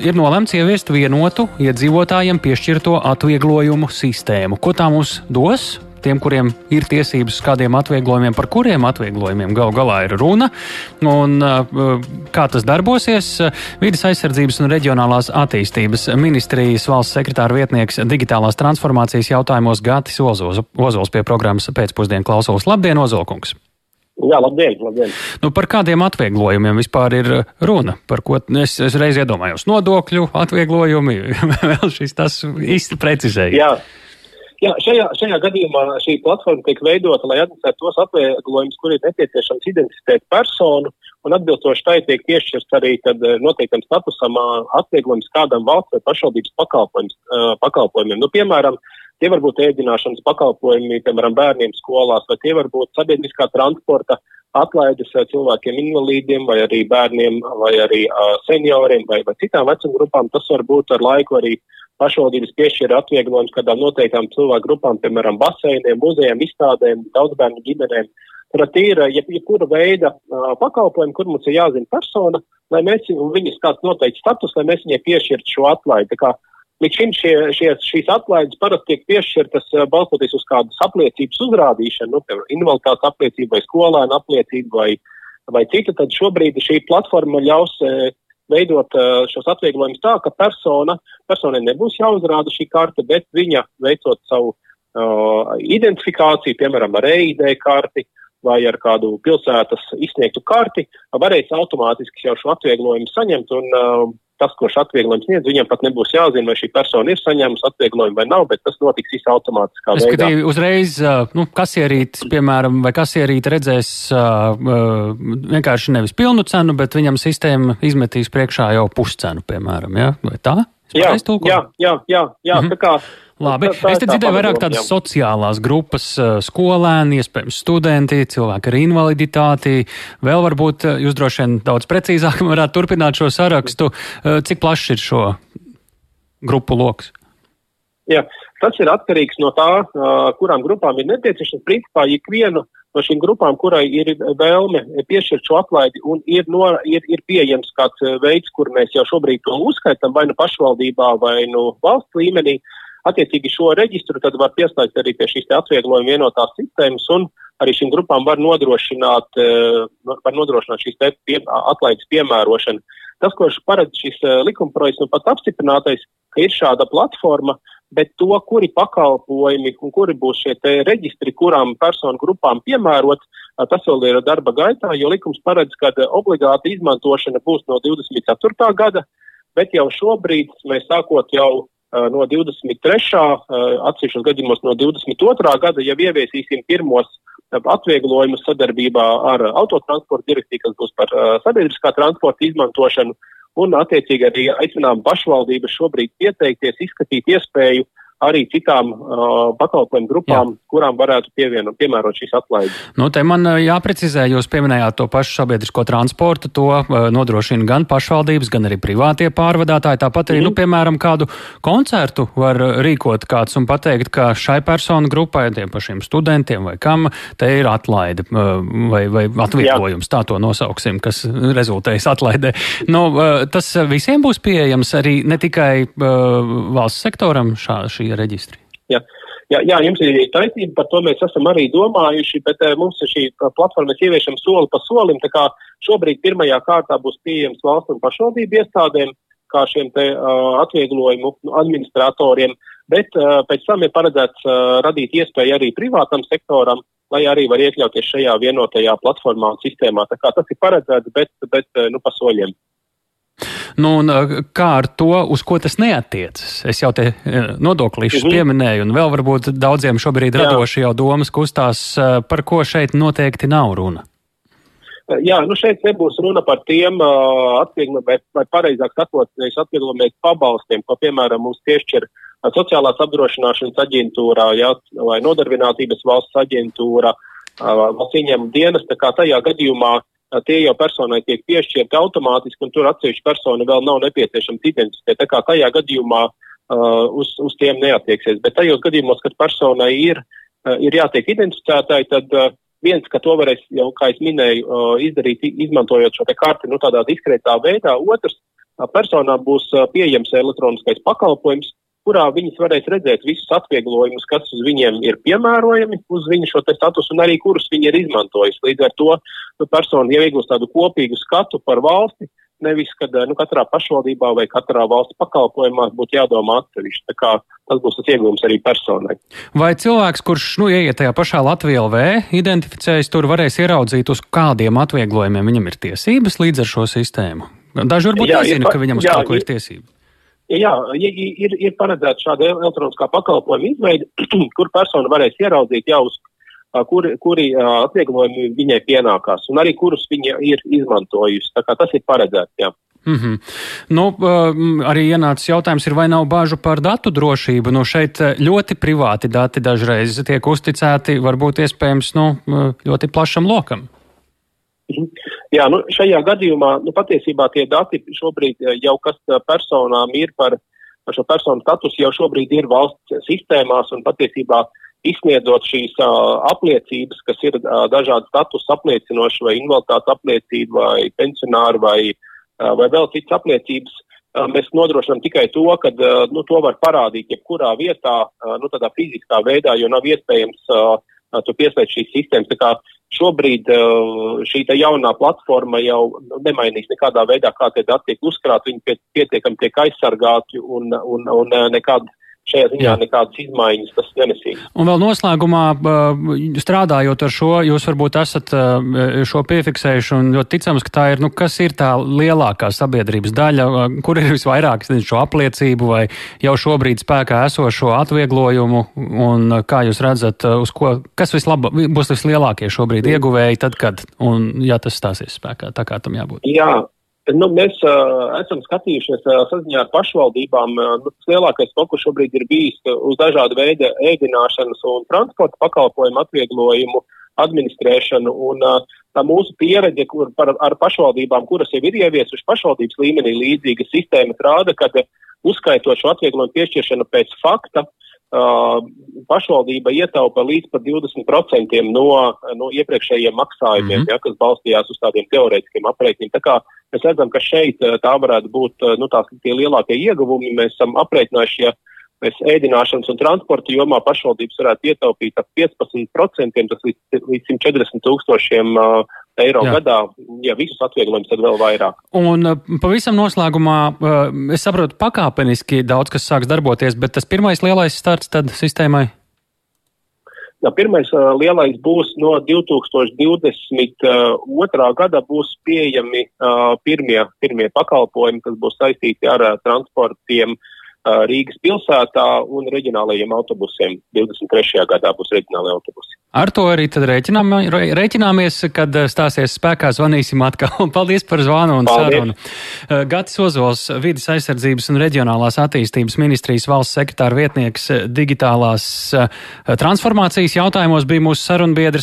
ir nolemts ieviest vienotu iedzīvotājiem piešķirto atvieglojumu sistēmu. Ko tā mums dos? tiem, kuriem ir tiesības uz kādiem atvieglojumiem, par kuriem atvieglojumiem gal galā ir runa, un uh, kā tas darbosies. Vides aizsardzības un reģionālās attīstības ministrijas valsts sekretāra vietnieks digitālās transformācijas jautājumos Gatis Ozols, Ozols pie programmas pēcpusdienu klausos. Labdien, Ozolkungs! Jā, labdien, labdien. Nu, par kādiem atvieglojumiem vispār ir runa? Par ko es, es reiz iedomājos? Nodokļu atvieglojumi, vēl šis tas īsti precizēja. Jā. Jā, šajā, šajā gadījumā šī platforma tiek veidota, lai administrētu tos atvieglojumus, kur ir nepieciešams identificēt personu, un atbilstoši tai tiek piešķirts arī tad, noteiktam statusam atvieglojums kādam valsts vai pašvaldības pakalpojumiem. Nu, piemēram, Tie var būt ēdināšanas pakalpojumi, piemēram, bērniem skolās, vai tie var būt sabiedriskā transporta atlaides cilvēkiem invalīdiem, vai arī bērniem, vai arī uh, senioriem, vai, vai citām vecuma grupām. Tas var būt ar laiku arī pašvaldības piešķira atvieglojums kādām noteiktām cilvēku grupām, piemēram, baseiniem, muzejiem, izstādēm, daudzbērnu ģimenēm. Tad ir jebkura ja veida uh, pakalpojumi, kur mums ir jāzina persona, lai mēs, viņas kāds noteikts status, lai mēs viņai piešķirtu šo atlaidi. Līdz šim šie, šie, šīs atlaides parasti tiek piešķirtas eh, balstoties uz kādas apliecības uzrādīšanu, nu, piemēram, invaliditātes apliecību vai skolēnu apliecību vai, vai citu. Tad šobrīd šī platforma ļaus eh, veidot eh, šos atvieglojumus tā, ka persona, personai nebūs jāuzrāda šī karte, bet viņa veicot savu uh, identifikāciju, piemēram, ar EID karti vai ar kādu pilsētas izsniegtu karti, varēs automātiski jau šo atvieglojumu saņemt un uh, tas, kurš atvieglojumu sniedz, viņam pat nebūs jāzina, vai šī persona ir saņēmusi atvieglojumu vai nav, bet tas notiks viss automātiskā es veidā. Es skatīju uzreiz, nu, kasierīt, piemēram, vai kasierīt redzēs uh, vienkārši nevis pilnu cenu, bet viņam sistēma izmetīs priekšā jau puscenu, piemēram, ja? vai tā? Jā, jā, jā, jā, jā, mm -hmm. tā kā Labi. Tā, tā es te dzirdēju vairāk tādas sociālās grupas, skolēni, iespējams, studenti, cilvēki ar invaliditāti. Vēl varbūt jūs droši vien daudz precīzāk varētu turpināt šo sarakstu. Cik plašs ir šo grupu lokus? Jā, tas ir atkarīgs no tā, kurām grupām ir nepieciešams. Principā, ikvienu no šīm grupām, kurai ir vēlme piešķirt šo atlaidi un ir, no, ir, ir pieejams kāds veids, kur mēs jau šobrīd to uzskaitam, vai nu pašvaldībā, vai nu valsts līmenī, uh, Attiecīgi šo reģistru tad var pieslēgt arī pie šīs atvieglojuma vienotās sistēmas un arī šīm grupām var nodrošināt, eh, var nodrošināt šīs pie, atlaides piemērošanu. Tas, ko paredz šis eh, likumprojekts, nu pat apstiprinātais, ka ir šāda platforma, bet to, kuri pakalpojumi un kuri būs šie reģistri, kurām personu grupām piemērot, tas vēl ir darba gaitā, jo likums paredz, ka obligāta izmantošana būs no 24. gada, bet jau šobrīd mēs sākot jau no 23. Eh, atsevišķos gadījumos no 22. gada jau ieviesīsim pirmos eh, atvieglojumus sadarbībā ar autotransporta direktīvu, kas būs par sabiedriskā transporta izmantošanu, un attiecīgi arī aicinām pašvaldības šobrīd pieteikties, izskatīt iespēju uh, arī citām uh, pakalpojumu grupām, Jā. kurām varētu pievienot, piemērot šīs atlaides. Nu, te man jāprecizē, jūs pieminējāt to pašu sabiedrisko transportu, to uh, nodrošina gan pašvaldības, gan arī privātie pārvadātāji. Tāpat arī, mm nu, mhm. piemēram, kādu koncertu var rīkot kāds un pateikt, ka šai personu grupai, tiem pašiem studentiem vai kam, te ir atlaide uh, vai, vai atvieglojums, Jā. tā to nosauksim, kas rezultējas atlaidē. Nu, uh, tas visiem būs pieejams arī ne tikai uh, valsts sektoram šā, šī reģistri? Jā. Jā, jā, jums ir taisnība, par to mēs esam arī domājuši, bet uh, mums ir šī platforma, mēs ieviešam soli pa solim. Šobrīd pirmajā kārtā būs pieejams valsts un pašvaldību iestādēm, kā šiem te, uh, atvieglojumu administratoriem, bet uh, pēc tam ir paredzēts uh, radīt iespēju arī privātam sektoram, lai arī var iekļauties šajā vienotajā platformā un sistēmā. Tā kā tas ir paredzēts, bet, bet nu, pa soļiem. Nu, un, kā ar to, uz ko tas neatiecas? Es jau te nodoklīšus mhm. pieminēju, un vēl varbūt daudziem šobrīd Jā. radoši jau domas kustās, par ko šeit noteikti nav runa. Jā, nu šeit nebūs runa par tiem uh, atvieglojumiem, vai, vai pareizāk sakot, nevis atvieglojumiem, pabalstiem, ko, piemēram, mums piešķir sociālās apdrošināšanas aģentūrā, jā, vai nodarbinātības valsts aģentūra, uh, valsts ieņēmuma dienas, tā kā tajā gadījumā tie jau personai tiek piešķirti automātiski, un tur atsevišķi persona vēl nav nepieciešams identificēt. Tā kā tajā gadījumā uh, uz, uz tiem neatieksies. Bet tajos gadījumos, kad personai ir, uh, ir jātiek identificētai, tad uh, viens, ka to varēs jau, kā es minēju, uh, izdarīt, izmantojot šo karti nu, tādā diskrētā veidā. Otrs, personām būs pieejams elektroniskais pakalpojums, kurā viņas varēs redzēt visus atvieglojumus, kas uz viņiem ir piemērojami uz viņu šo statusu un arī kurus viņi ir izmantojuši. Līdz ar to nu, persona jau iegūst tādu kopīgu skatu par valsti, nevis, kad nu, katrā pašvaldībā vai katrā valsts pakalpojumā būtu jādomā atsevišķi. Tas būs tas iegūms arī personai. Vai cilvēks, kurš nu, ieiet tajā pašā Latvijā LV, identificējas tur, varēs ieraudzīt, uz kādiem atvieglojumiem viņam ir tiesības līdz ar šo sistēmu? Daži varbūt jā, nezina, ka viņam uz jā, kaut ko ir tiesības. Jā, ir, ir paredzēta šāda elektroniskā pakalpojuma izveide, kur persona varēs ieraudzīt jau uz kuri, kuri atvieglojumi viņai pienākās un arī kurus viņa ir izmantojusi. Tas ir paredzēts. Jā. Mm -hmm. nu, arī ienācis jautājums, ir, vai nav bāžu par datu drošību. Nu, šeit ļoti privāti dati dažreiz tiek uzticēti, varbūt iespējams nu, ļoti plašam lokam. Mhm. Jā, nu, šajā gadījumā nu, patiesībā tie dati šobrīd eh, jau kas eh, personām ir par, par šo personu statusu, jau šobrīd ir valsts sistēmās un patiesībā izsniedzot šīs uh, apliecības, kas ir uh, dažādi status apliecinoši vai invaliditātes apliecība vai pensionāri vai, uh, vai vēl citas apliecības. Uh, mēs nodrošinām tikai to, ka uh, nu, to var parādīt jebkurā vietā, uh, nu, tādā fiziskā veidā, jo nav iespējams uh, to pieslēgt šīs sistēmas. Tā kā šobrīd šī jaunā platforma jau nemainīs nekādā veidā, kā tie dati tiek uzkrāti. Viņi pietiekami tiek aizsargāti un, un, un nekādas šajā ziņā Jā. nekādas izmaiņas tas nenesīs. Un vēl noslēgumā, strādājot ar šo, jūs varbūt esat šo piefiksējuši un ļoti ticams, ka tā ir, nu, kas ir tā lielākā sabiedrības daļa, kur ir visvairāk šo apliecību vai jau šobrīd spēkā esošo atvieglojumu un kā jūs redzat, uz ko, kas vislaba, būs vislielākie šobrīd ieguvēji tad, kad, un ja tas stāsies spēkā, tā kā tam jābūt. Jā. Nu, mēs uh, esam skatījušies uh, saziņā ar pašvaldībām. Uh, lielākais fokus šobrīd ir bijis uz dažādu veidu ēdināšanas un transporta pakalpojumu atvieglojumu administrēšanu. Un, uh, tā mūsu pieredze par, ar pašvaldībām, kuras jau ir ieviesušas pašvaldības līmenī līdzīgas sistēmas, rāda, ka uzskaitot šo atvieglojumu piešķiršanu pēc fakta, pašvaldība ietaupa līdz pat 20% no, no iepriekšējiem maksājumiem, mm -hmm. ja, kas balstījās uz tādiem teorētiskiem aprēķiniem. Tā mēs redzam, ka šeit uh, tā varētu būt uh, nu, tās, tie lielākie ieguvumi. Mēs esam aprēķinājuši, ja mēs ēdināšanas un transporta jomā pašvaldības varētu ietaupīt ap 15%, tas līdz, līdz 140 tūkstošiem uh, eiro Jā. gadā, ja visus atvieglojumus, tad vēl vairāk. Un uh, pavisam noslēgumā, uh, es saprotu, pakāpeniski daudz kas sāks darboties, bet tas pirmais lielais starts tad sistēmai? Jā, pirmais uh, lielais būs no 2022. Uh, gada būs pieejami uh, pirmie, pirmie pakalpojumi, kas būs saistīti ar uh, transportiem uh, Rīgas pilsētā un reģionālajiem autobusiem. 23. gadā būs reģionālajie autobusi. Ar to arī rēķinām, rēķināmies, kad stāsies spēkā zvanīsim atkal. Paldies par zvanu un Paldies. sarunu. Gatis Ozols, vidas aizsardzības un reģionālās attīstības ministrijas valsts sekretāra vietnieks digitālās transformācijas jautājumos bija mūsu sarunbiedrs.